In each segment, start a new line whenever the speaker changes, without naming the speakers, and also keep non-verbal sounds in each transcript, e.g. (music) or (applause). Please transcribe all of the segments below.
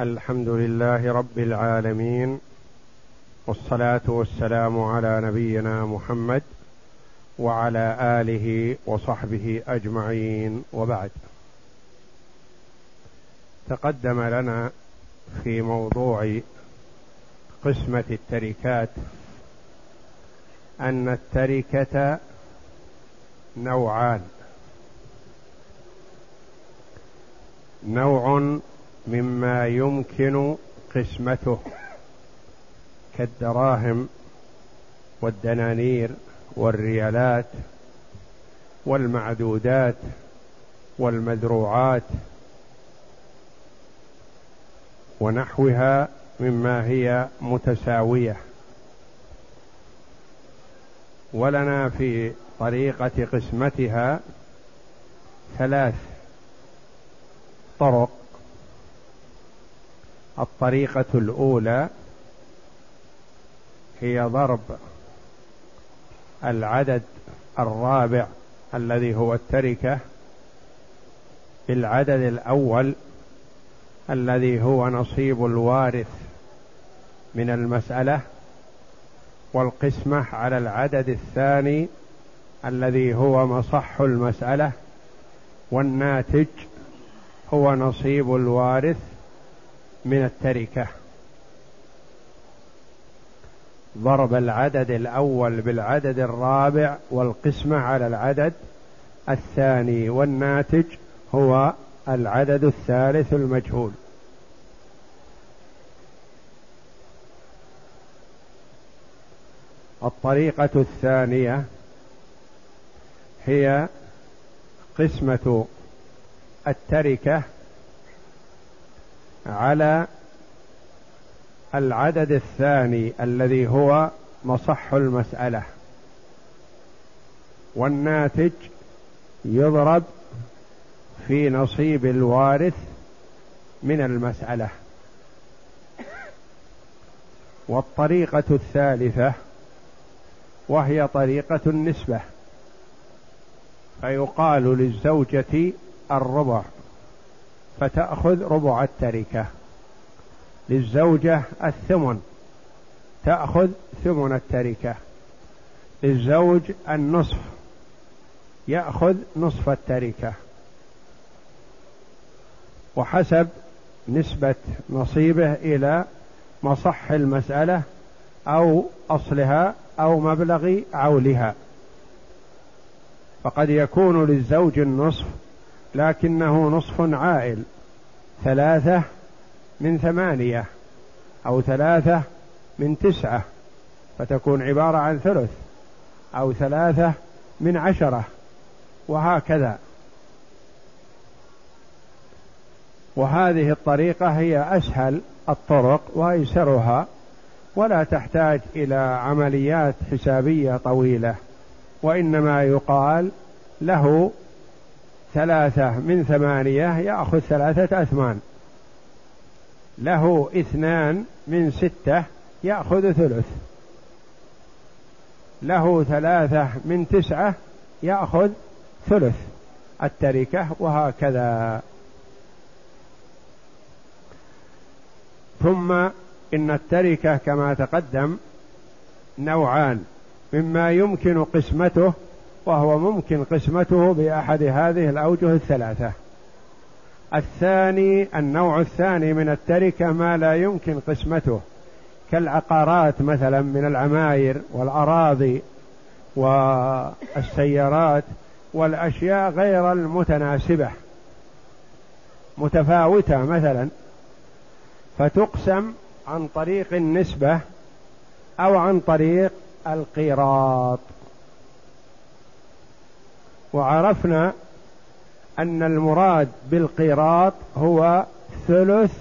الحمد لله رب العالمين والصلاة والسلام على نبينا محمد وعلى آله وصحبه أجمعين وبعد. تقدم لنا في موضوع قسمة التركات أن التركة نوعان. نوع مما يمكن قسمته كالدراهم والدنانير والريالات والمعدودات والمذروعات ونحوها مما هي متساوية. ولنا في طريقة قسمتها ثلاث طرق الطريقة الأولى هي ضرب العدد الرابع الذي هو التركة بالعدد الأول الذي هو نصيب الوارث من المسألة والقسمة على العدد الثاني الذي هو مصح المسألة والناتج هو نصيب الوارث من التركة. ضرب العدد الأول بالعدد الرابع والقسمة على العدد الثاني والناتج هو العدد الثالث المجهول. الطريقة الثانية هي قسمة التركة على العدد الثاني الذي هو مصح المسألة. والناتج يضرب في نصيب الوارث من المسألة. والطريقة الثالثة وهي طريقة النسبة فيقال للزوجة الربع. فتأخذ ربع التركة للزوجة الثمن. تأخذ ثمن التركة للزوج النصف. يأخذ نصف التركة. وحسب نسبة نصيبه إلى مصح المسألة أو أصلها أو مبلغ عولها. فقد يكون للزوج النصف لكنه نصف عائل. ثلاثة من ثمانية أو ثلاثة من تسعة فتكون عبارة عن ثلث أو ثلاثة من عشرة وهكذا. وهذه الطريقة هي أسهل الطرق وأيسرها ولا تحتاج إلى عمليات حسابية طويلة وإنما يقال له ثلاثة من ثمانية يأخذ ثلاثة أثمان. له اثنان من ستة يأخذ ثلث. له ثلاثة من تسعة يأخذ ثلث. التركة وهكذا. ثم إن التركة كما تقدم نوعان مما يمكن قسمته وهو ممكن قسمته بأحد هذه الأوجه الثلاثة. الثاني النوع الثاني من التركة ما لا يمكن قسمته كالعقارات مثلا من العماير والأراضي والسيارات والأشياء غير المتناسبة متفاوتة مثلا فتقسم عن طريق النسبة أو عن طريق القيراط. وعرفنا أن المراد بالقيراط هو ثلث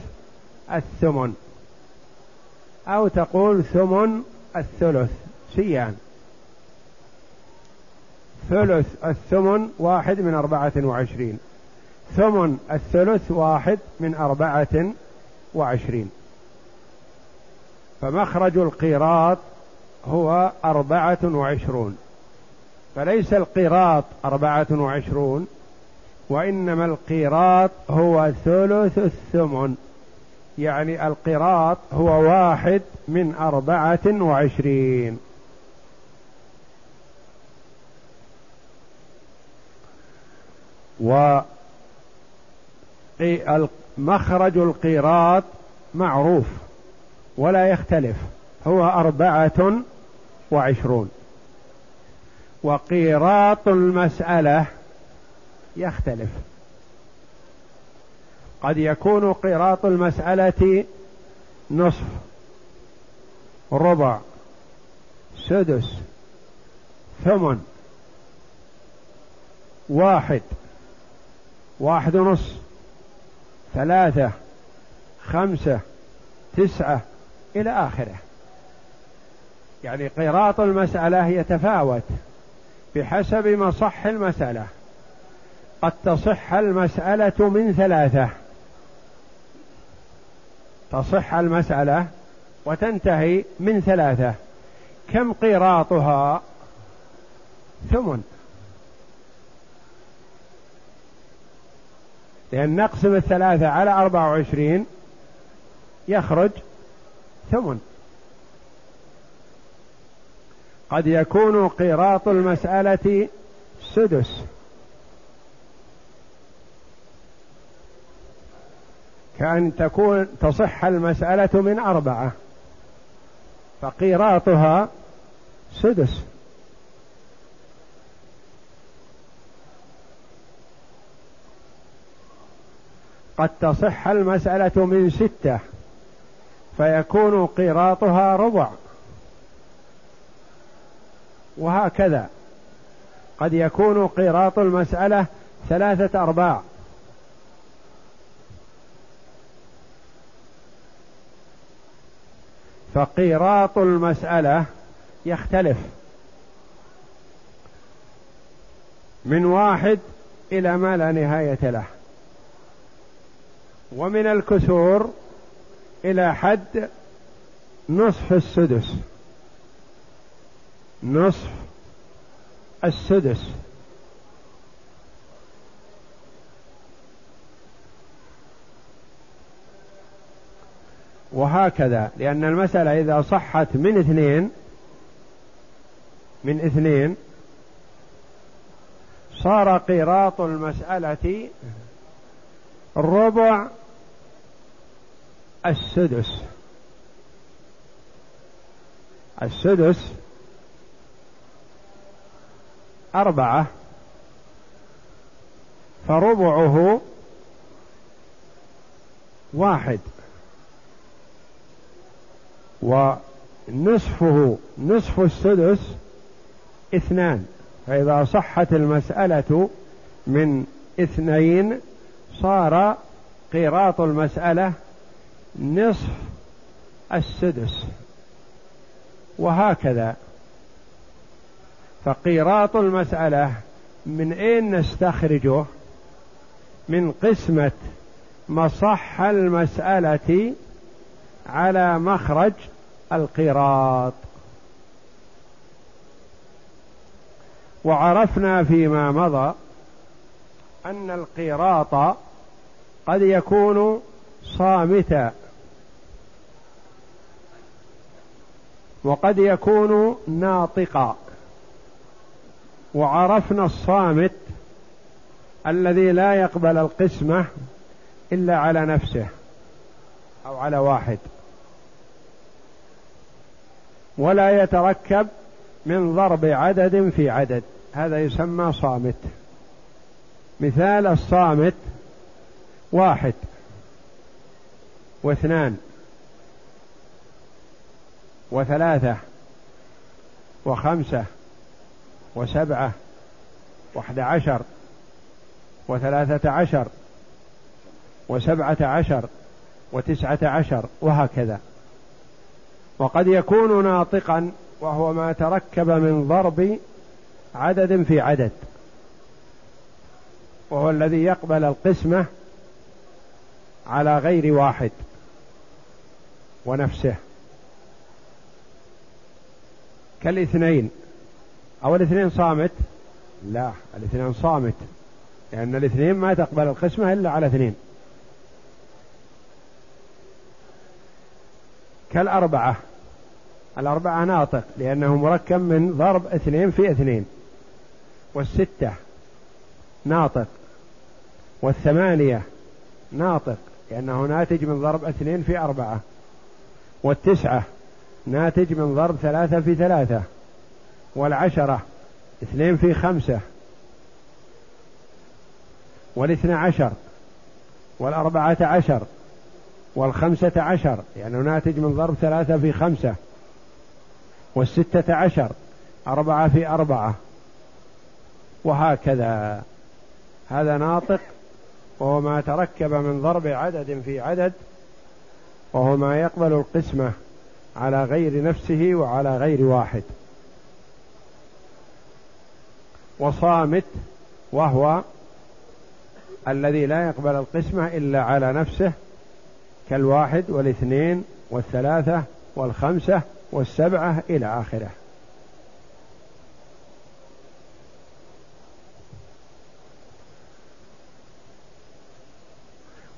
الثمن. أو تقول ثمن الثلث سيان ثلث الثمن واحد من أربعة وعشرين. ثمن الثلث واحد من أربعة وعشرين. فمخرج القيراط هو أربعة وعشرون. فليس القيراط أربعة وعشرون وإنما القيراط هو ثلث الثمن. يعني القراط هو واحد من أربعة وعشرين. ومخرج القيراط معروف ولا يختلف هو أربعة وعشرون. وقيراط المسألة يختلف. قد يكون قيراط المسألة نصف ربع سدس ثمن واحد واحد ونص ثلاثة خمسة تسعة إلى آخره. يعني قيراط المسألة يتفاوت. بحسب مصح المسألة. قد تصح المسألة من ثلاثة. تصح المسألة وتنتهي من ثلاثة. كم قيراطها؟ ثمن. لأن نقسم الثلاثة على أربعة وعشرين يخرج ثمن. قد يكون قيراط المسألة سدس. كأن تكون تصح المسألة من أربعة فقيراطها سدس. قد تصح المسألة من ستة فيكون قيراطها ربع. وهكذا. قد يكون قيراط المسألة ثلاثة أرباع. فقيراط المسألة يختلف. من واحد إلى ما لا نهاية له. ومن الكسور إلى حد نصف السدس. نصف السدس. وهكذا لأن المسألة إذا صحت من اثنين من اثنين صار قيراط المسألة ربع السدس. السدس أربعة فربعه واحد ونصفه نصف السدس اثنان. فإذا صحت المسألة من اثنين صار قيراط المسألة نصف السدس. وهكذا. فقيراط المسألة من أين نستخرجه؟ من قسمة مصح المسألة على مخرج القراط وعرفنا فيما مضى أن القراط قد يكون صامتا. وقد يكون ناطقا. وعرفنا الصامت الذي لا يقبل القسمة إلا على نفسه أو على واحد. ولا يتركب من ضرب عدد في عدد. هذا يسمى صامت. مثال الصامت واحد. واثنان. وثلاثة. وخمسة. وسبعة وأحد عشر وثلاثة عشر وسبعة عشر وتسعة عشر وهكذا. وقد يكون ناطقا وهو ما تركب من ضرب عدد في عدد وهو الذي يقبل القسمة على غير واحد ونفسه. كالاثنين. أو الاثنين صامت؟ لا الاثنين صامت. لأن الاثنين ما تقبل القسمة إلا على اثنين. كالأربعة. الأربعة ناطق لأنه مركب من ضرب اثنين في اثنين. والستة ناطق. والثمانية ناطق لأنه ناتج من ضرب اثنين في أربعة. والتسعة ناتج من ضرب ثلاثة في ثلاثة. والعشرة. اثنين في خمسة. والاثنى عشر. والأربعة عشر. والخمسة عشر. يعني ناتج من ضرب ثلاثة في خمسة. والستة عشر. أربعة في أربعة. وهكذا. هذا ناطق. وهو ما تركب من ضرب عدد في عدد. وهو ما يقبل القسمة على غير نفسه وعلى غير واحد. وصامت وهو الذي لا يقبل القسمة إلا على نفسه كالواحد والاثنين والثلاثة والخمسة والسبعة إلى آخره.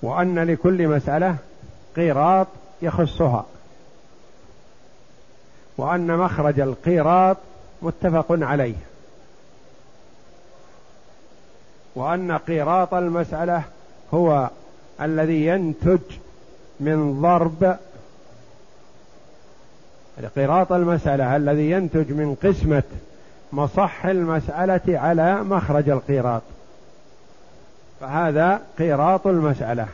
وأن لكل مسألة قيراط يخصها. وأن مخرج القيراط متفق عليه. وأن قيراط المسألة هو الذي ينتج من ضرب. قراط المسألة الذي ينتج من قسمة مصح المسألة على مخرج القيراط فهذا قيراط المسألة.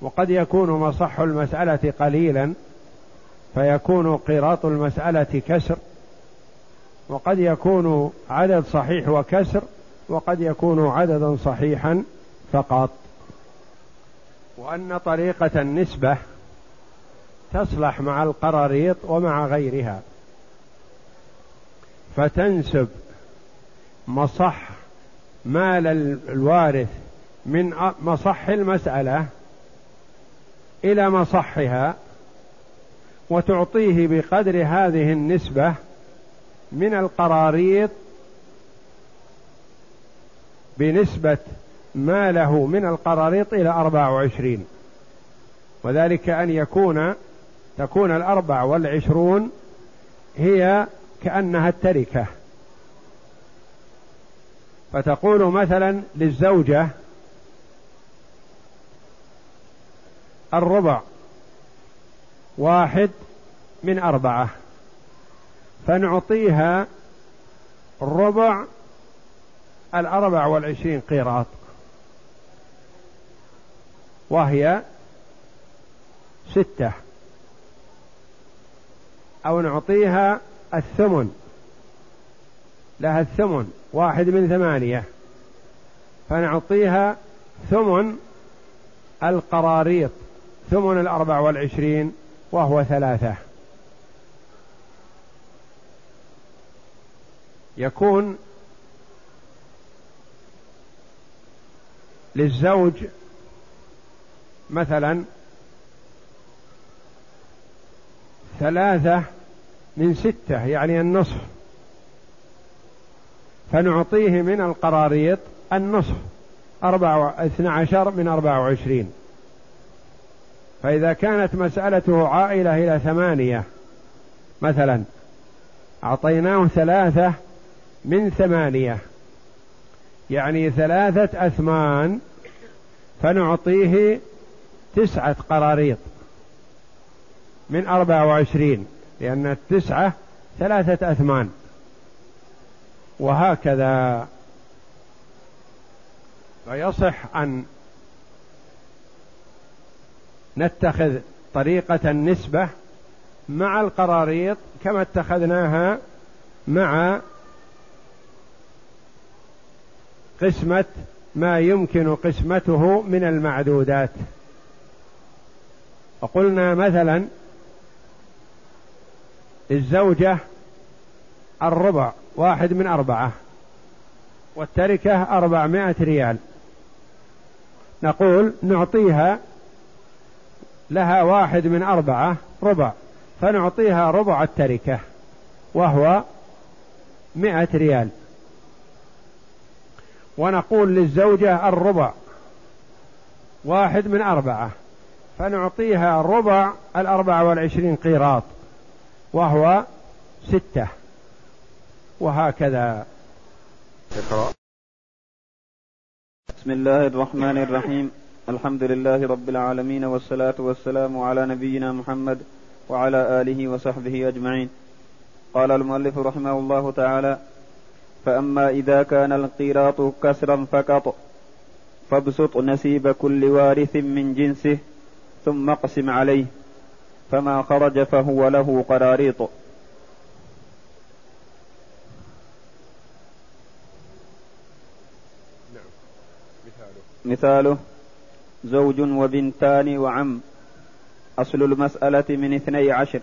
وقد يكون مصح المسألة قليلا فيكون قيراط المسألة كسر. وقد يكون عدد صحيح وكسر وقد يكون عددا صحيحا فقط. وأن طريقة النسبة تصلح مع القراريط ومع غيرها. فتنسب مصح مال الوارث من مصح المسألة إلى مصحها وتعطيه بقدر هذه النسبة من القراريط بنسبة ما له من القراريط إلى أربعة وعشرين. وذلك أن يكون تكون الأربع والعشرون هي كأنها التركة. فتقول مثلا للزوجة الربع واحد من أربعة فنعطيها ربع الأربع والعشرين قيراط. وهي ستة. أو نعطيها الثمن. لها الثمن. واحد من ثمانية. فنعطيها ثمن القراريط. ثمن الأربع والعشرين وهو ثلاثة. يكون للزوج مثلا ثلاثة من ستة يعني النصف. فنعطيه من القراريط النصف أربعة اثنى عشر من أربعة وعشرين. فإذا كانت مسألته عائلة إلى ثمانية مثلا أعطيناه ثلاثة من ثمانية. يعني ثلاثة أثمان فنعطيه تسعة قراريط من أربعة وعشرين لأن التسعة ثلاثة أثمان. وهكذا فيصح أن نتخذ طريقة النسبة مع القراريط كما اتخذناها مع قسمة ما يمكن قسمته من المعدودات. وقلنا مثلا الزوجة الربع واحد من أربعة والتركة أربعمائة ريال. نقول نعطيها لها واحد من أربعة ربع فنعطيها ربع التركة وهو مائة ريال. ونقول للزوجة الربع. واحد من أربعة. فنعطيها ربع الأربعة والعشرين قيراط وهو ستة. وهكذا.
اقرأ بسم الله الرحمن الرحيم. الحمد لله رب العالمين والصلاة والسلام على نبينا محمد وعلى آله وصحبه أجمعين. قال المؤلف رحمه الله تعالى فأما إذا كان القيراط كسرا فقط فابسط نسيب كل وارث من جنسه ثم اقسم عليه فما خرج فهو له قراريط.
نعم مثاله
مثاله زوج وبنتان وعم. أصل المسألة من اثني عشر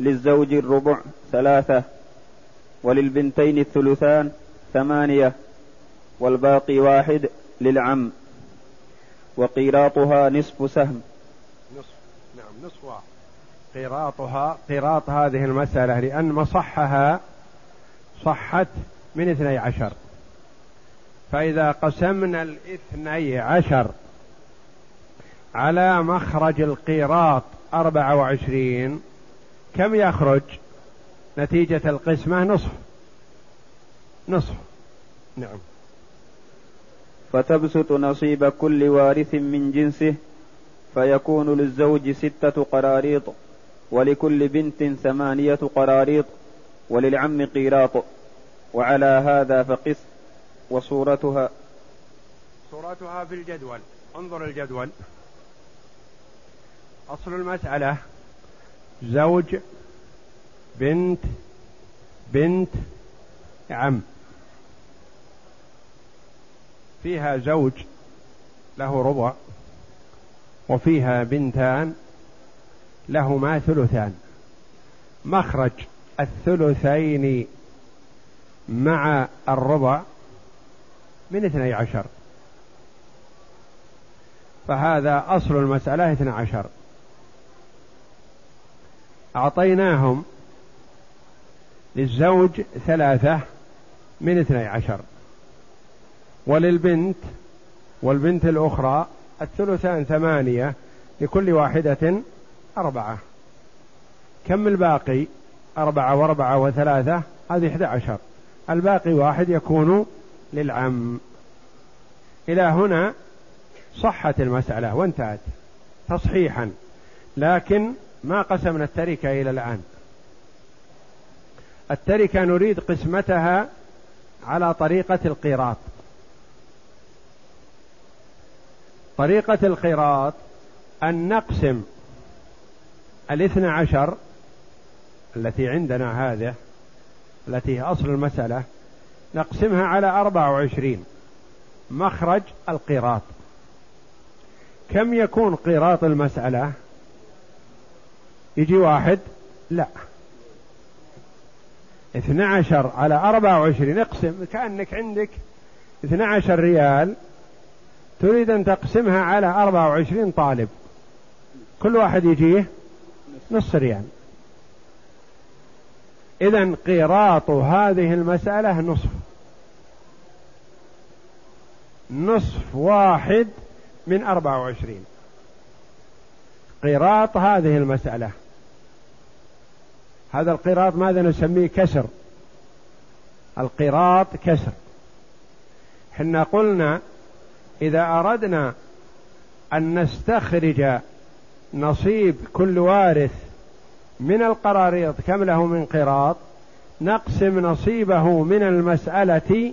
للزوج الربع ثلاثة. وللبنتين الثلثان ثمانية والباقي واحد للعم وقيراطها نصف سهم.
نصف. نعم نصف قيراطها قيراط هذه المسألة لأن مصحها صحت من اثني عشر. فإذا قسمنا الاثني عشر على مخرج القيراط أربعة وعشرين كم يخرج؟ نتيجة القسمة نصف. نصف. نعم.
فتبسط نصيب كل وارث من جنسه فيكون للزوج ستة قراريط ولكل بنت ثمانية قراريط وللعم قيراط. وعلى هذا فقس وصورتها.
صورتها في الجدول. انظر الجدول. أصل المسألة زوج بنت بنت عم. فيها زوج له ربع وفيها بنتان لهما ثلثان. مخرج الثلثين مع الربع من اثني عشر. فهذا أصل المسألة اثنى عشر. أعطيناهم للزوج ثلاثة من اثني عشر. وللبنت والبنت الأخرى الثلثان ثمانية لكل واحدة أربعة. كم الباقي؟ أربعة وأربعة وثلاثة هذه إحدى عشر. الباقي واحد يكون للعم. إلى هنا صحت المسألة وانتهت تصحيحا لكن ما قسمنا التركة إلى الآن. التركة نريد قسمتها على طريقة القيراط طريقة القيراط أن نقسم الاثنى عشر التي عندنا هذه التي هي أصل المسألة نقسمها على أربعة وعشرين. مخرج القيراط كم يكون قيراط المسألة؟ يجي واحد؟ لا. اثنى عشر على أربعة وعشرين اقسم كأنك عندك اثنى عشر ريال تريد أن تقسمها على أربعة وعشرين طالب. كل واحد يجيه نص ريال. إذا قيراط هذه المسألة نصف. نصف واحد من أربعة وعشرين. قيراط هذه المسألة. هذا القيراط ماذا نسميه؟ كسر. القيراط كسر. حنا قلنا إذا أردنا أن نستخرج نصيب كل وارث من القراريط كم له من قيراط نقسم نصيبه من المسألة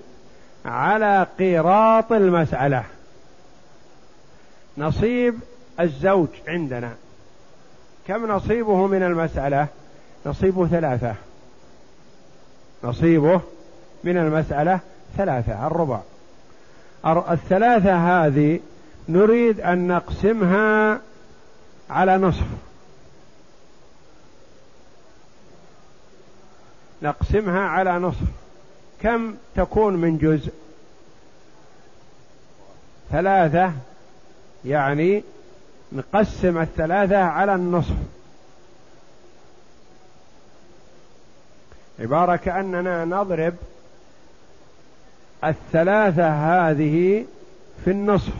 على قيراط المسألة. نصيب الزوج عندنا. كم نصيبه من المسألة؟ نصيبه ثلاثة. نصيبه من المسألة ثلاثة الربع. الثلاثة هذه نريد أن نقسمها على نصف. نقسمها على نصف. كم تكون من جزء؟ ثلاثة يعني نقسم الثلاثة على النصف. عبارة كأننا نضرب الثلاثة هذه في النصف.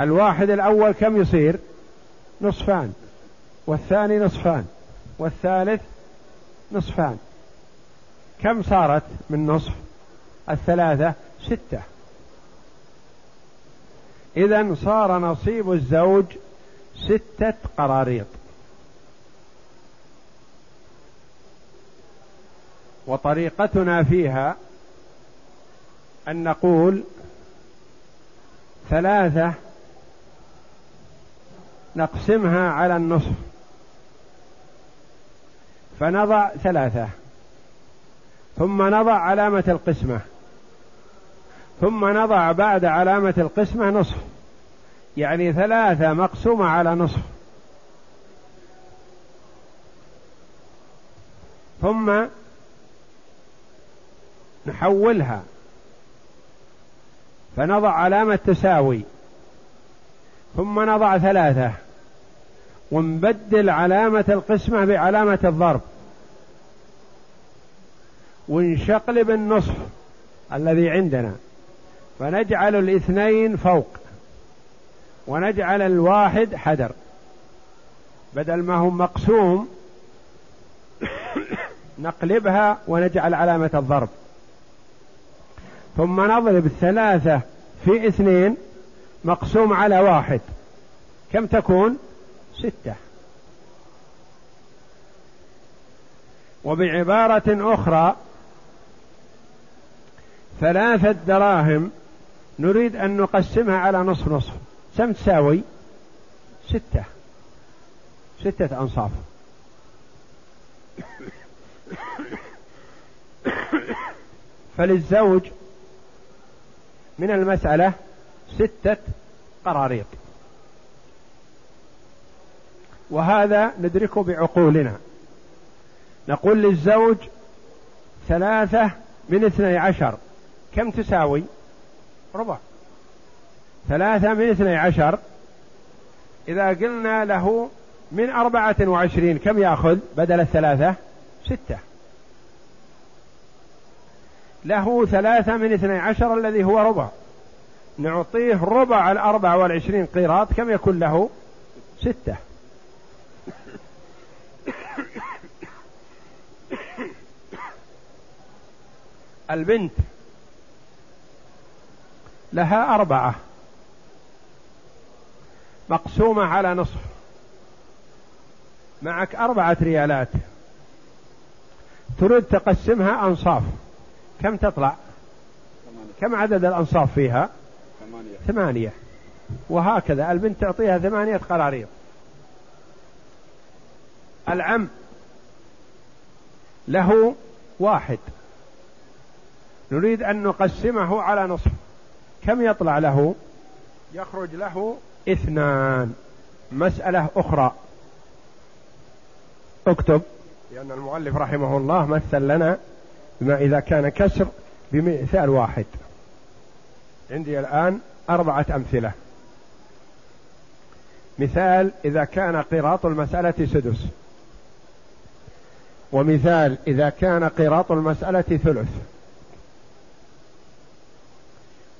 الواحد الأول كم يصير؟ نصفان. والثاني نصفان. والثالث نصفان. كم صارت من نصف؟ الثلاثة ستة. إذا صار نصيب الزوج ستة قراريط. وطريقتنا فيها أن نقول ثلاثة نقسمها على النصف. فنضع ثلاثة. ثم نضع علامة القسمة. ثم نضع بعد علامة القسمة نصف. يعني ثلاثة مقسومة على نصف. ثم نحولها. فنضع علامة تساوي. ثم نضع ثلاثة. ونبدل علامة القسمة بعلامة الضرب. ونشقلب النصف الذي عندنا. فنجعل الاثنين فوق. ونجعل الواحد حدر. بدل ما هو مقسوم (coughs) نقلبها ونجعل علامة الضرب. ثم نضرب ثلاثة في اثنين مقسوم على واحد. كم تكون؟ ستة. وبعبارة أخرى ثلاثة دراهم نريد أن نقسمها على نصف نصف. كم تساوي؟ ستة. ستة أنصاف. (coughs) فللزوج من المسألة ستة قراريط. وهذا ندركه بعقولنا. نقول للزوج ثلاثة من اثني عشر. كم تساوي؟ ربع. ثلاثة من اثني عشر. إذا قلنا له من أربعة وعشرين كم يأخذ؟ بدل الثلاثة ستة. له ثلاثة من اثني عشر الذي هو ربع. نعطيه ربع الأربعة والعشرين قيراط كم يكون له؟ ستة. البنت لها أربعة. مقسومة على نصف. معك أربعة ريالات. تريد تقسمها أنصاف. كم تطلع؟ كم عدد الأنصاف فيها؟ ثمانية, ثمانية. وهكذا البنت تعطيها ثمانية قراريط العم له واحد. نريد أن نقسمه على نصف. كم يطلع له؟ يخرج له اثنان. مسألة أخرى. اكتب. لأن المؤلف رحمه الله مثل لنا بما إذا كان كسر بمثال واحد. عندي الآن أربعة أمثلة. مثال إذا كان قراط المسألة سدس. ومثال إذا كان قراط المسألة ثلث.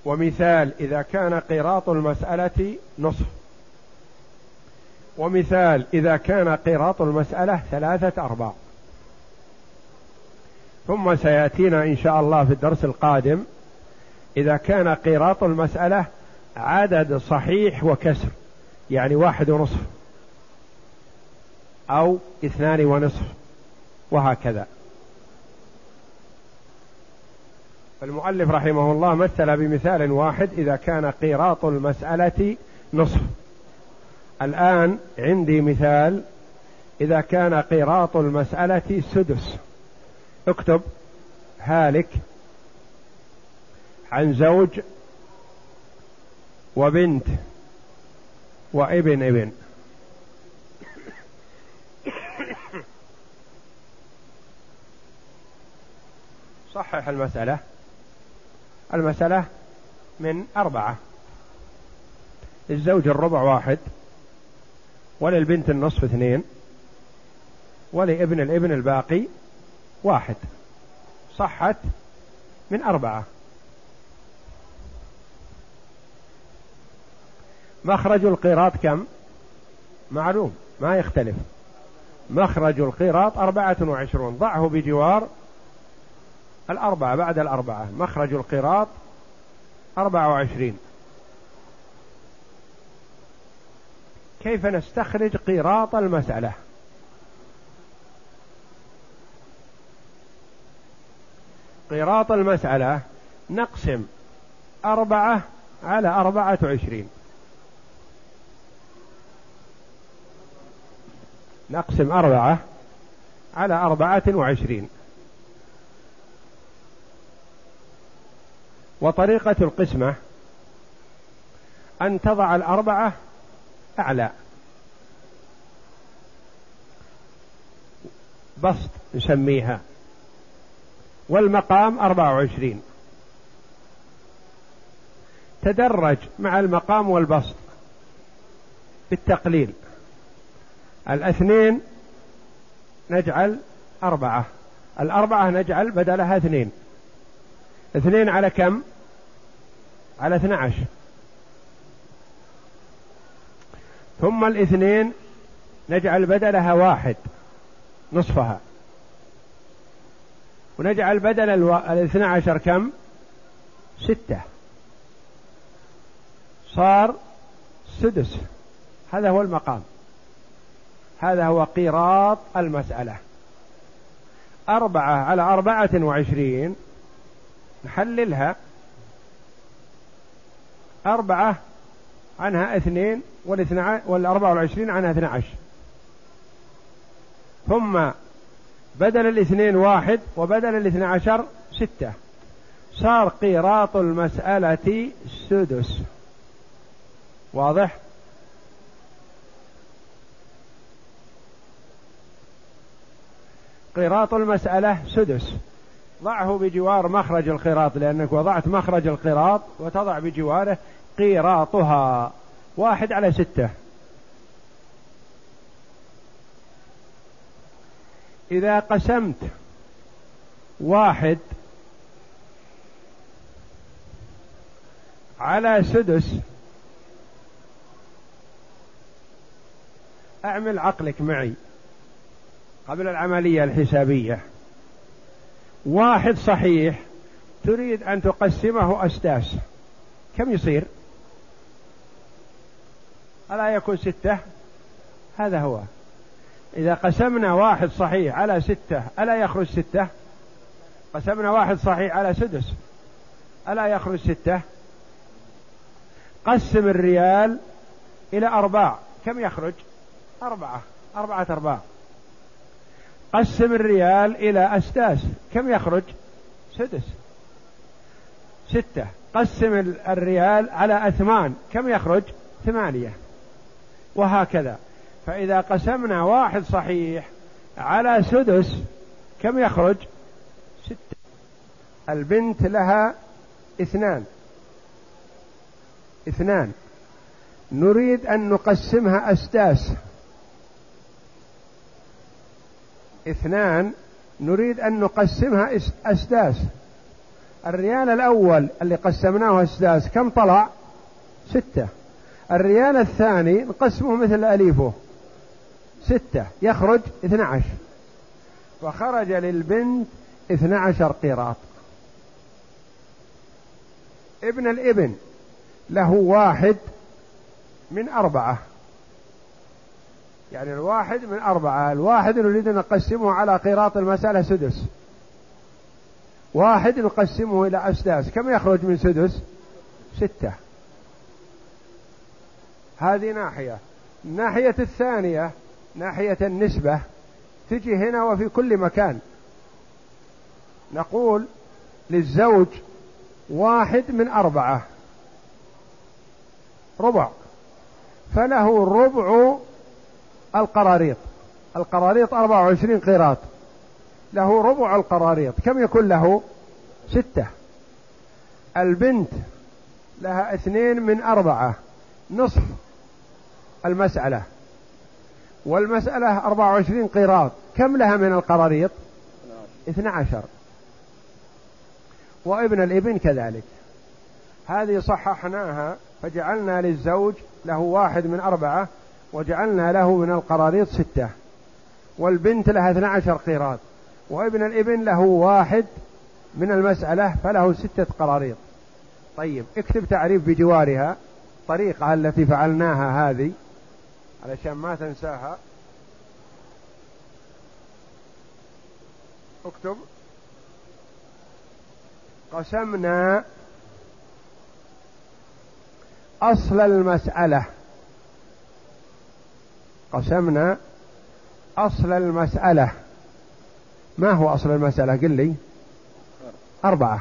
ومثال إذا كان قراط المسألة نصف. ومثال إذا كان قراط المسألة ثلاثة أرباع. ثم سيأتينا إن شاء الله في الدرس القادم. إذا كان قراط المسألة عدد صحيح وكسر يعني واحد ونصف أو اثنان ونصف وهكذا. فالمؤلف رحمه الله مثل بمثال واحد إذا كان قيراط المسألة نصف. الآن عندي مثال إذا كان قيراط المسألة سدس. اكتب هالك عن زوج وبنت وابن ابن. صحح المسألة. المسألة من أربعة. للزوج الربع واحد وللبنت النصف اثنين ولابن الابن الباقي واحد. صحت من أربعة. مخرج القيراط كم؟ معلوم ما يختلف. مخرج القيراط أربعة وعشرون. ضعه بجوار الأربعة بعد الأربعة. مخرج القيراط أربعة وعشرين. كيف نستخرج قيراط المسألة؟ قيراط المسألة نقسم أربعة على أربعة وعشرين. نقسم أربعة على أربعة وعشرين. وطريقة القسمة أن تضع الأربعة أعلى. بسط نسميها. والمقام أربعة وعشرين. تدرج مع المقام والبسط بالتقليل. الاثنين نجعل أربعة. الأربعة نجعل بدلها اثنين. اثنين على كم؟ على اثنى عشر ثم الاثنين نجعل بدلها واحد نصفها. ونجعل بدل الاثنى عشر كم؟ ستة. صار سدس. هذا هو المقام. هذا هو قيراط المسألة. أربعة على أربعة وعشرين. نحللها. أربعة عنها اثنين والاثنى والأربعة والعشرين عنها اثنى عشر. ثم بدل الاثنين واحد وبدل الاثنى عشر ستة. صار قيراط المسألة سدس. واضح؟ قيراط المسألة سدس. ضعه بجوار مخرج القراط لأنك وضعت مخرج القراط وتضع بجواره قيراطها. واحد على ستة. إذا قسمت واحد على سدس أعمل عقلك معي قبل العملية الحسابية. واحد صحيح تريد أن تقسمه أسداس كم يصير؟ ألا يكون ستة؟ هذا هو. إذا قسمنا واحد صحيح على ستة ألا يخرج ستة؟ قسمنا واحد صحيح على سدس ألا يخرج ستة؟ قسم الريال إلى أرباع كم يخرج؟ أربعة أربعة أرباع. قسم الريال إلى أسداس كم يخرج؟ سدس. ستة. قسم الريال على أثمان كم يخرج؟ ثمانية. وهكذا. فإذا قسمنا واحد صحيح على سدس كم يخرج؟ ستة. البنت لها اثنان. اثنان. نريد أن نقسمها أسداس. اثنان. نريد أن نقسمها أسداس. الريال الأول اللي قسمناه أسداس كم طلع؟ ستة. الريال الثاني نقسمه مثل أليفه. ستة يخرج اثنى عشر وخرج للبنت اثنى عشر قيراط. ابن الابن له واحد من أربعة. يعني الواحد من أربعة الواحد نريد أن نقسمه على قيراط المسألة سدس. واحد نقسمه إلى أسداس. كم يخرج من سدس؟ ستة. هذه ناحية. الناحية الثانية ناحية النسبة تجي هنا وفي كل مكان. نقول للزوج واحد من أربعة. ربع. فله ربع القراريط. القراريط 24 قيراط. له ربع القراريط. كم يكون له؟ ستة. البنت لها اثنين من أربعة. نصف المسألة. والمسألة 24 قيراط. كم لها من القراريط؟ 12 وابن الإبن كذلك. هذه صححناها فجعلنا للزوج له واحد من أربعة وجعلنا له من القراريط ستة. والبنت لها 12 قيراط. وابن الإبن له واحد من المسألة فله ستة قراريط. طيب اكتب تعريف بجوارها الطريقة التي فعلناها هذه. علشان ما تنساها. اكتب. قسمنا أصل المسألة. قسمنا أصل المسألة. ما هو أصل المسألة؟ قل لي. أربعة.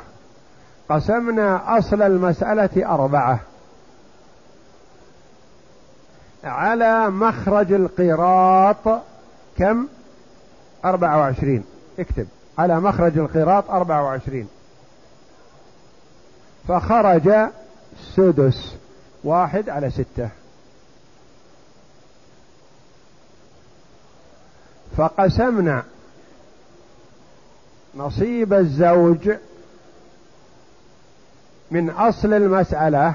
قسمنا أصل المسألة أربعة. على مخرج القراط كم؟ أربعة وعشرين. اكتب. على مخرج القراط أربعة وعشرين. فخرج سدس. واحد على ستة. فقسمنا. نصيب الزوج من أصل المسألة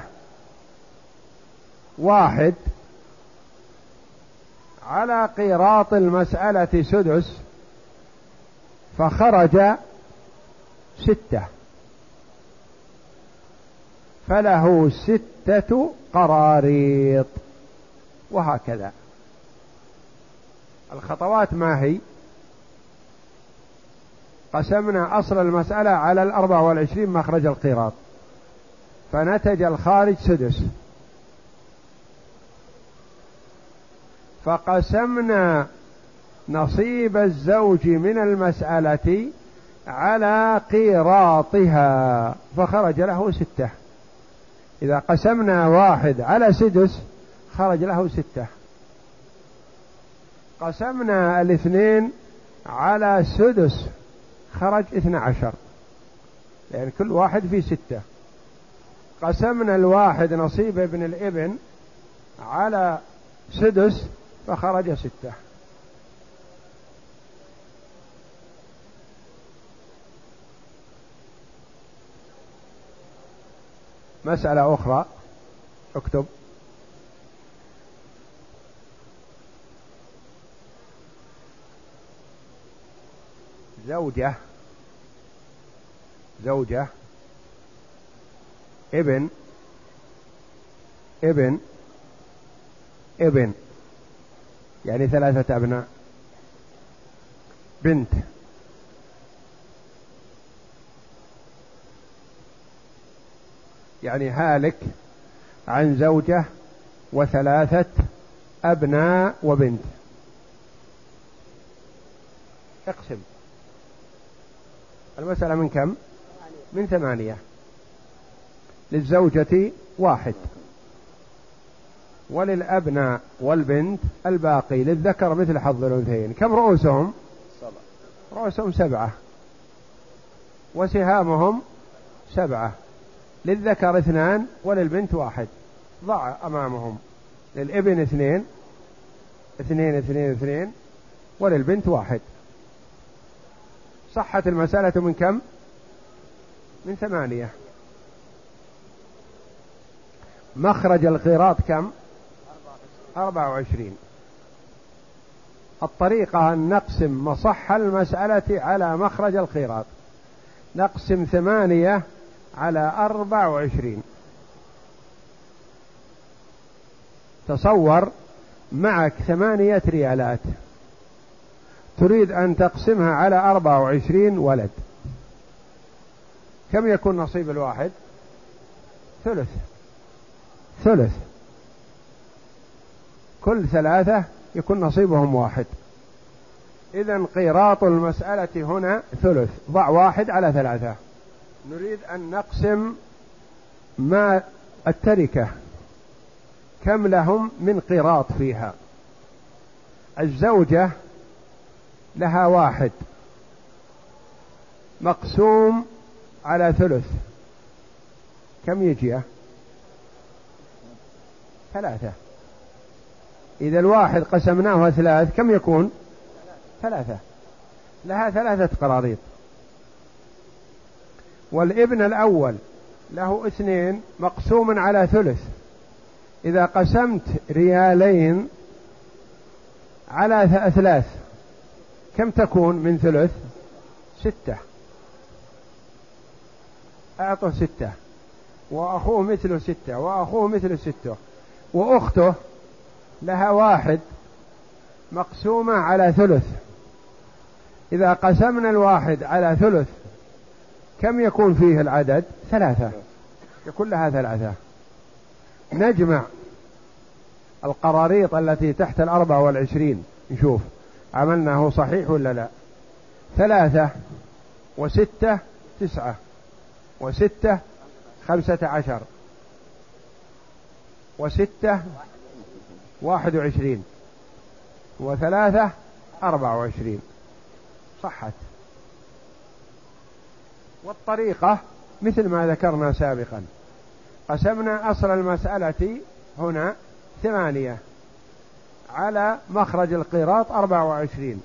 واحد على قيراط المسألة سدس فخرج ستة. فله ستة قراريط وهكذا. الخطوات ما هي؟ قسمنا أصل المسألة على الأربع والعشرين مخرج القيراط فنتج الخارج سدس. فقسمنا نصيب الزوج من المسألة على قيراطها فخرج له ستة. إذا قسمنا واحد على سدس خرج له ستة. قسمنا الاثنين على سدس خرج اثنى عشر. لأن كل واحد فيه ستة. قسمنا الواحد نصيب ابن الابن على سدس فخرج ستة. مسألة أخرى. اكتب. زوجة. زوجة. ابن. ابن. ابن. يعني ثلاثة أبناء. بنت. يعني هالك عن زوجة وثلاثة أبناء وبنت. اقسم. المسألة من كم؟ من ثمانية. للزوجة واحد. وللأبناء والبنت الباقي للذكر مثل حظ الأنثيين. كم رؤوسهم؟ سبعة. رؤوسهم سبعة. وسهامهم سبعة. للذكر اثنان وللبنت واحد. ضع أمامهم. للإبن اثنين. اثنين اثنين اثنين. وللبنت واحد. صحت المسألة من كم؟ من ثمانية. مخرج القيراط كم؟ أربعة وعشرين. الطريقة أن نقسم مصح المسألة على مخرج القيراط نقسم ثمانية على أربع وعشرين. تصور معك ثمانية ريالات. تريد أن تقسمها على أربع وعشرين ولد. كم يكون نصيب الواحد؟ ثلث. ثلث. كل ثلاثة يكون نصيبهم واحد. إذا قيراط المسألة هنا ثلث ضع واحد على ثلاثة. نريد أن نقسم ما التركة كم لهم من قيراط فيها. الزوجة لها واحد. مقسوم على ثلث. كم يجي؟ ثلاثة. إذا الواحد قسمناه ثلاث كم يكون؟ ثلاثة. لها ثلاثة قراريط. والابن الأول له اثنين مقسوم على ثلث. إذا قسمت ريالين على أثلاث كم تكون من ثلث؟ ستة. أعطه ستة. وأخوه مثله ستة وأخوه مثله ستة. وأخته لها واحد مقسومة على ثلث. إذا قسمنا الواحد على ثلث كم يكون فيه العدد؟ ثلاثة. يكون لها ثلاثة. نجمع القراريط التي تحت الأربعة والعشرين. نشوف عملناه صحيح ولا لا. ثلاثة وستة تسعة وستة خمسة عشر. وستة واحد وعشرين. وثلاثة أربعة وعشرين. صحت. والطريقة مثل ما ذكرنا سابقا. قسمنا أصل المسألة هنا ثمانية. على مخرج القيراط أربعة وعشرين.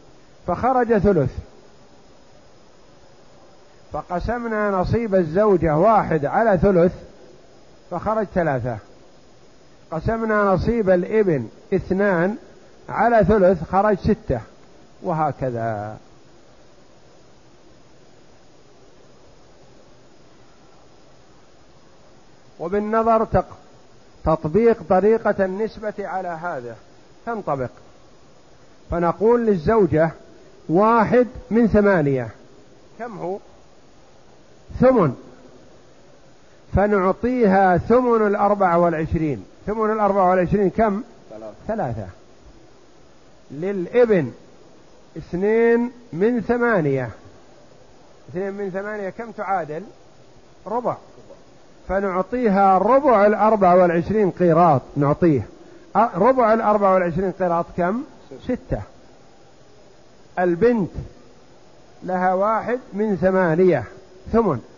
فخرج ثلث. فقسمنا نصيب الزوجة واحد على ثلث. فخرج ثلاثة. قسمنا نصيب الإبن اثنان على ثلث خرج ستة. وهكذا. وبالنظر تطبيق طريقة النسبة على هذا. تنطبق. فنقول للزوجة واحد من ثمانية. كم هو؟ ثمن. فنعطيها ثمن الأربعة والعشرين. ثمن الأربعة والعشرين كم؟ ثلاثة. للإبن اثنين من ثمانية. اثنين من ثمانية كم تعادل؟ ربع. فنعطيها ربع الأربعة والعشرين قيراط. نعطيه. ربع الأربعة والعشرين قيراط كم؟ ستة. البنت لها واحد من ثمانية. ثمن.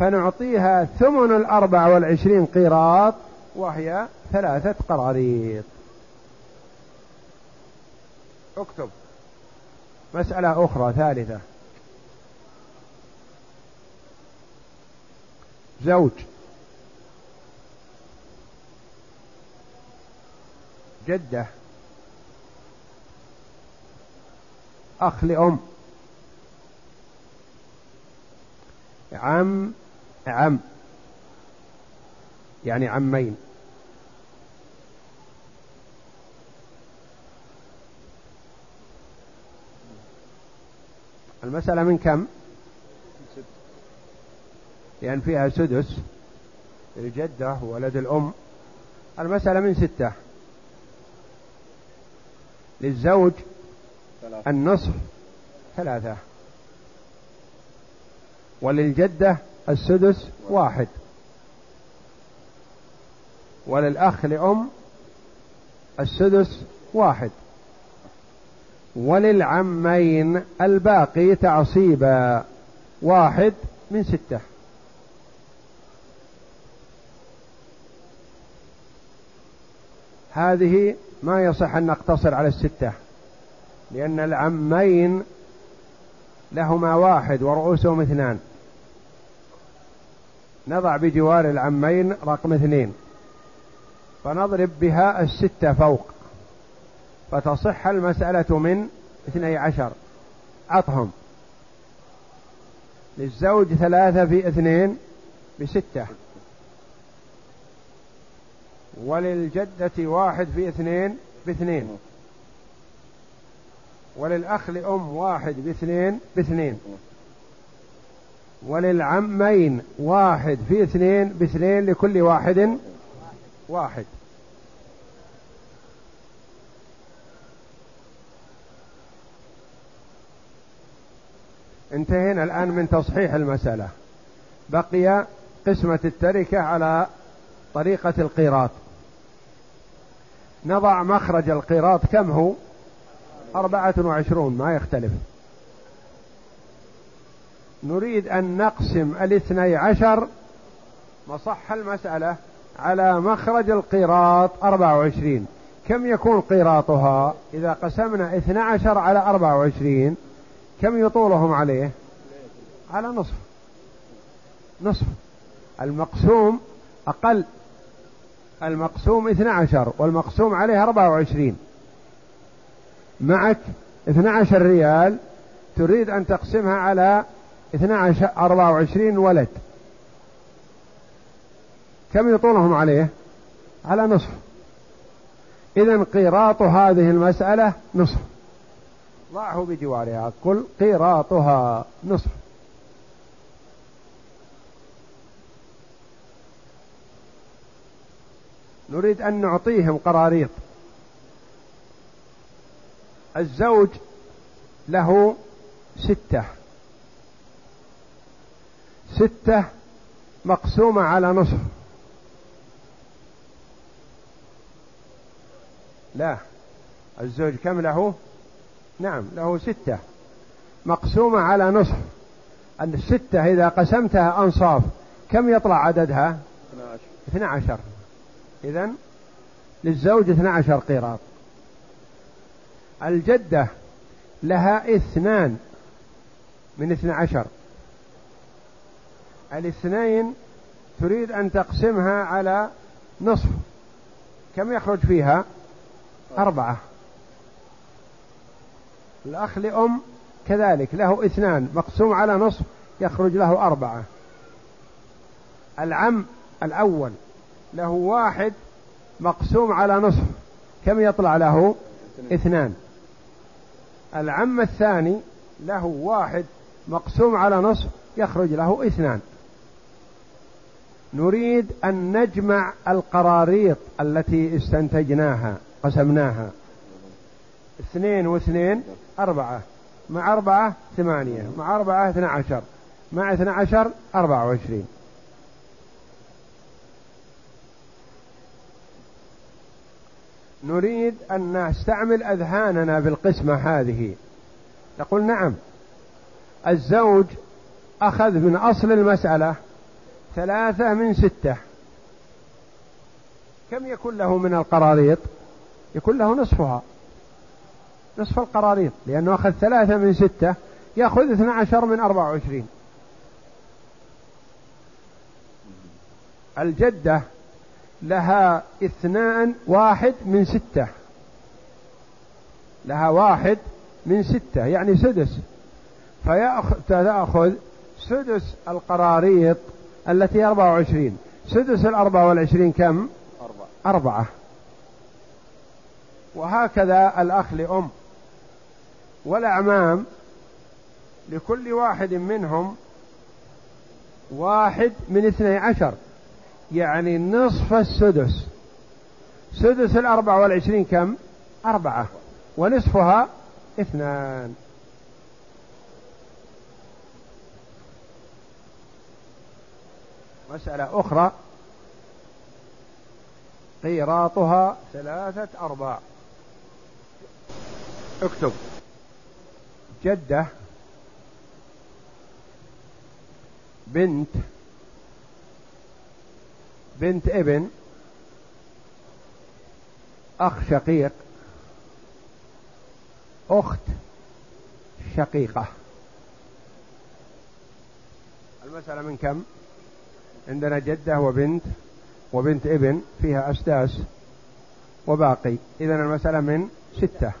فنعطيها ثمن الأربعة والعشرين قيراط وهي ثلاثة قراريط. اكتب. مسألة أخرى ثالثة. زوج. جدة. أخ لأم. عم عم. يعني عمين. المسألة من كم؟ لأن فيها سدس. الجدة وولد الأم. المسألة من ستة. للزوج النصف ثلاثة. وللجدة السدس واحد. وللأخ لأم السدس واحد. وللعمين الباقي تعصيبا واحد من ستة. هذه ما يصح أن نقتصر على الستة لأن العمين لهما واحد ورؤوسهم اثنان. نضع بجوار العمين رقم اثنين. فنضرب بها الستة فوق. فتصح المسألة من اثني عشر. عطهم. للزوج ثلاثة في اثنين بستة. وللجدة واحد في اثنين باثنين. وللأخ لأم واحد باثنين باثنين. وللعمين واحد في اثنين باثنين لكل واحد واحد. انتهينا الآن من تصحيح المسألة. بقي قسمة التركة على طريقة القيراط. نضع مخرج القيراط كم هو؟ أربعة وعشرون ما يختلف. نريد أن نقسم الاثني عشر مصح المسألة على مخرج القيراط أربعة وعشرين. كم يكون قيراطها؟ إذا قسمنا اثنى عشر على أربعة وعشرين كم يطولهم عليه؟ على نصف. نصف. المقسوم أقل. المقسوم اثنى عشر والمقسوم عليه أربعة وعشرين. معك اثنى عشر ريال تريد أن تقسمها على اثنى عشر أربعة وعشرين ولد. كم يطولهم عليه؟ على نصف. إذا قيراط هذه المسألة نصف. ضعه بجوارها. قل قيراطها نصف. نريد أن نعطيهم قراريط. الزوج له ستة. ستة مقسومة على نصف. لا الزوج كم له؟ نعم له ستة. مقسومة على نصف. الستة إذا قسمتها أنصاف كم يطلع عددها؟ 12 إذا للزوج 12 قيراط. الجدة لها اثنان من اثنى عشر. الاثنين تريد أن تقسمها على نصف. كم يخرج فيها؟ أربعة. الأخ لأم كذلك له اثنان مقسوم على نصف يخرج له أربعة. العم الأول له واحد مقسوم على نصف. كم يطلع له؟ اثنان. العم الثاني له واحد مقسوم على نصف يخرج له اثنان. نريد أن نجمع القراريط التي استنتجناها قسمناها. اثنين واثنين أربعة. مع أربعة ثمانية. مع أربعة اثنى عشر مع اثنى عشر أربعة وعشرين. نريد أن نستعمل أذهاننا بالقسمة هذه. نقول نعم. الزوج أخذ من أصل المسألة ثلاثة من ستة. كم يكون له من القراريط يكون له نصفها. نصف القراريط لأنه أخذ ثلاثة من ستة يأخذ اثنى عشر من أربعة وعشرين. الجدة لها اثنان واحد من ستة. لها واحد من ستة يعني سدس. فيأخذ سدس القراريط التي أربعة وعشرين. سدس الأربعة والعشرين كم؟ أربعة, أربعة. وهكذا الأخ لأم والأعمام لكل واحد منهم واحد من اثني عشر. يعني نصف السدس. سدس الأربعة والعشرين كم؟ أربعة. ونصفها اثنان. مسألة أخرى قيراطها ثلاثة أرباع. اكتب. جدة بنت بنت ابن أخ شقيق أخت شقيقة. المسألة من كم؟ عندنا جدة وبنت وبنت ابن فيها أسداس وباقي. إذا المسألة من ستة.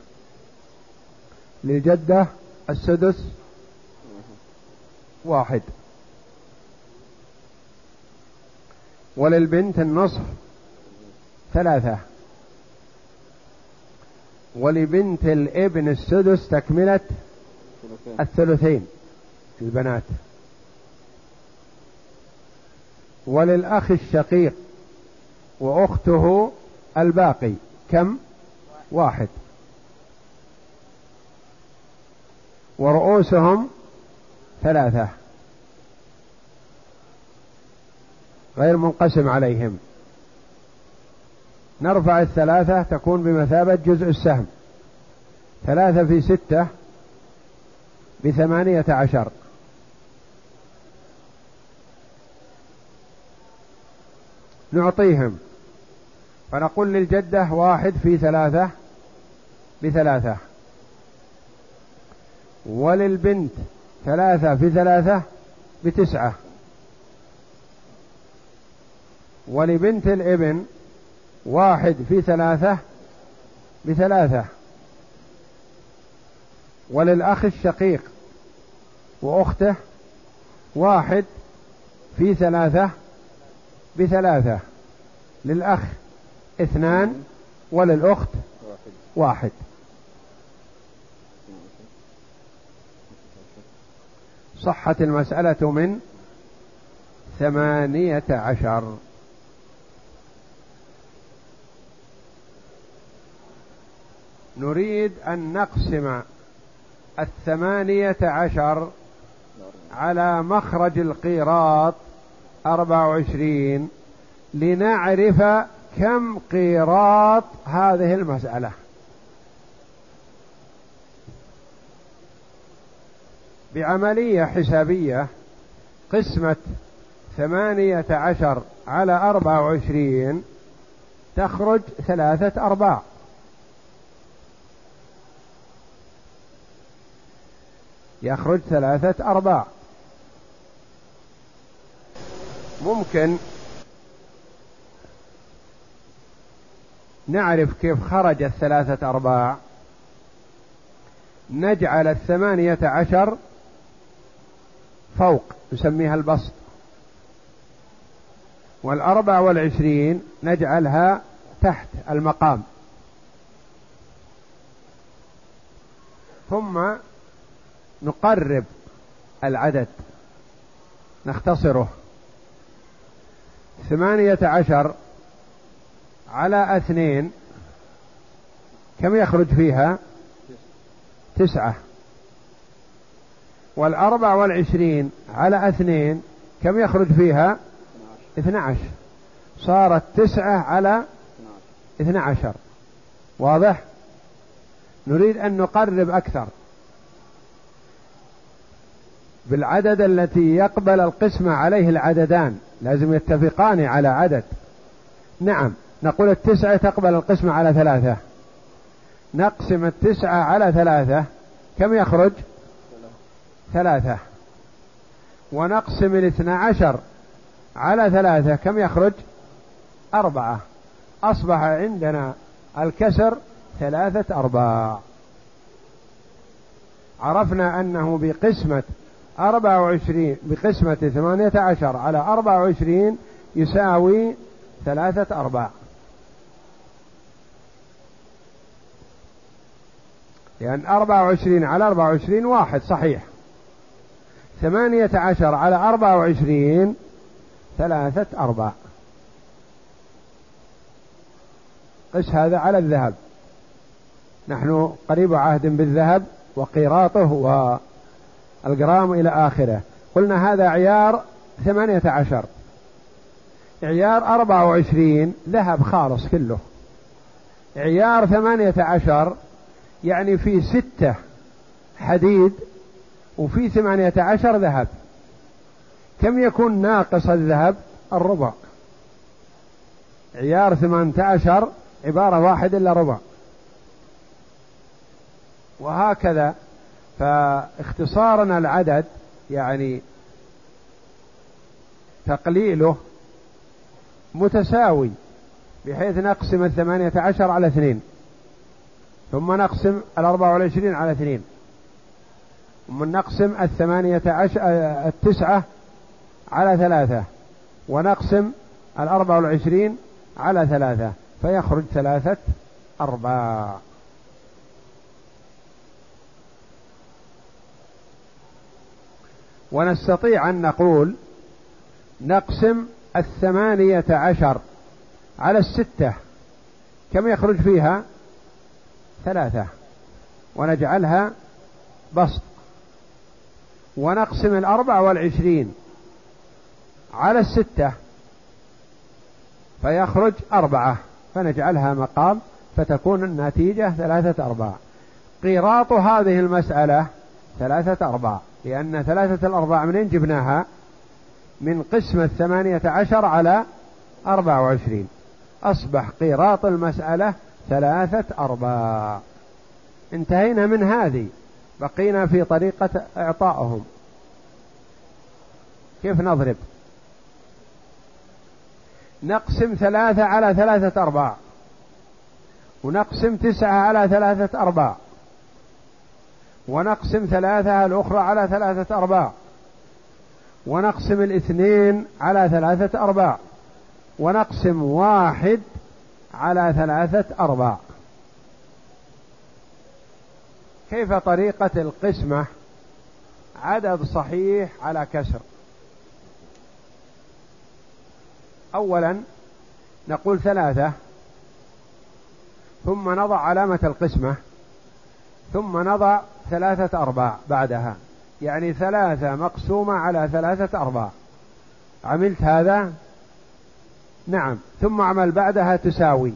للجدة السدس واحد. وللبنت النصف ثلاثة. ولبنت الابن السدس تكملة الثلثين. البنات. وللأخ الشقيق وأخته الباقي. كم؟ واحد. ورؤوسهم ثلاثة. غير منقسم عليهم. نرفع الثلاثة تكون بمثابة جزء السهم. ثلاثة في ستة بثمانية عشر. نعطيهم. فنقول للجدة واحد في ثلاثة بثلاثة. وللبنت ثلاثة في ثلاثة بتسعة. ولبنت الابن واحد في ثلاثة بثلاثة. وللأخ الشقيق وأخته واحد في ثلاثة بثلاثة للأخ اثنان وللأخت واحد. صحت المسألة من ثمانية عشر. نريد أن نقسم الثمانية عشر على مخرج القيراط أربع وعشرين لنعرف كم قيراط هذه المسألة. بعملية حسابية قسمة ثمانية عشر على أربع وعشرين تخرج ثلاثة أرباع. يخرج ثلاثة أرباع. ممكن نعرف كيف خرج الثلاثة أرباع. نجعل الثمانية عشر فوق نسميها البسط. والأربع والعشرين نجعلها تحت المقام. ثم نقرب العدد نختصره. ثمانية عشر على اثنين كم يخرج فيها؟ تسعة. والأربع والعشرين على اثنين كم يخرج فيها؟ اثنى عشر صارت تسعة على اثنى عشر واضح؟ نريد أن نقرب أكثر. بالعدد التي يقبل القسمة عليه العددان. لازم يتفقان على عدد. نعم نقول التسعة تقبل القسمة على ثلاثة. نقسم التسعة على ثلاثة. كم يخرج؟ ثلاثة. ونقسم الاثنى عشر على ثلاثة. كم يخرج؟ أربعة. أصبح عندنا الكسر ثلاثة أرباع. عرفنا أنه بقسمة أربعة وعشرين بقسمة ثمانية عشر على أربعة وعشرين يساوي ثلاثة أرباع. لأن أربعة وعشرين على أربعة وعشرين واحد صحيح. ثمانية عشر على أربعة وعشرين ثلاثة أرباع. قس هذا على الذهب. نحن قريب عهد بالذهب وقيراطه والجرام إلى آخره. قلنا هذا عيار ثمانية عشر. عيار أربعة وعشرين ذهب خالص كله. عيار ثمانية عشر يعني في ستة حديد وفي ثمانية عشر ذهب. كم يكون ناقص الذهب؟ الربع. عيار ثمانية عشر عبارة واحد إلا ربع. وهكذا فاختصارنا العدد يعني تقليله متساوي بحيث نقسم الثمانية عشر على اثنين ثم نقسم الأربعة والعشرين على اثنين. ثم نقسم الثمانية عشر التسعة على ثلاثة ونقسم الأربعة والعشرين على ثلاثة فيخرج ثلاثة أرباع. ونستطيع أن نقول نقسم الثمانية عشر على الستة. كم يخرج فيها؟ ثلاثة. ونجعلها بسط. ونقسم الأربع والعشرين على الستة. فيخرج أربعة. فنجعلها مقام فتكون النتيجة ثلاثة أرباع. قيراط هذه المسألة ثلاثة أرباع. لأن ثلاثة الأرباع منين جبناها؟ من قسمة ثمانية عشر على أربعة وعشرين. أصبح قيراط المسألة ثلاثة أرباع. انتهينا من هذه. بقينا في طريقة إعطائهم كيف نضرب؟ نقسم ثلاثة على ثلاثة أرباع. ونقسم تسعة على ثلاثة أرباع. ونقسم ثلاثة الأخرى على ثلاثة أرباع. ونقسم الاثنين على ثلاثة أرباع. ونقسم واحد على ثلاثة أرباع. كيف طريقة القسمة؟ عدد صحيح على كسر. أولا نقول ثلاثة ثم نضع علامة القسمة ثم نضع ثلاثة أرباع بعدها. يعني ثلاثة مقسومة على ثلاثة أرباع. عملت هذا؟ نعم. ثم اعمل بعدها تساوي.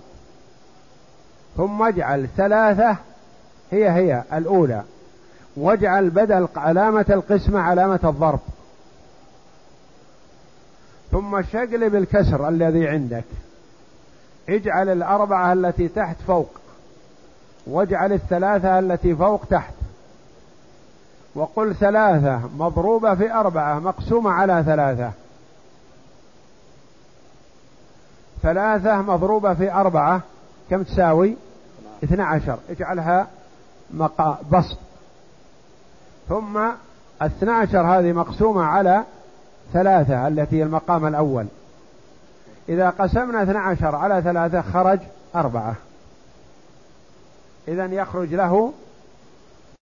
ثم اجعل ثلاثة هي هي الأولى. واجعل بدل علامة القسمة علامة الضرب. ثم شقلب الكسر الذي عندك. اجعل الأربعة التي تحت فوق. واجعل الثلاثة التي فوق تحت. وقل ثلاثة مضروبة في أربعة مقسومة على ثلاثة. ثلاثة مضروبة في أربعة كم تساوي؟ اثنى عشر. اجعلها مقا بسط. ثم اثنى عشر هذه مقسومة على ثلاثة التي هي المقام الأول. إذا قسمنا اثنى عشر على ثلاثة خرج أربعة. إذا يخرج له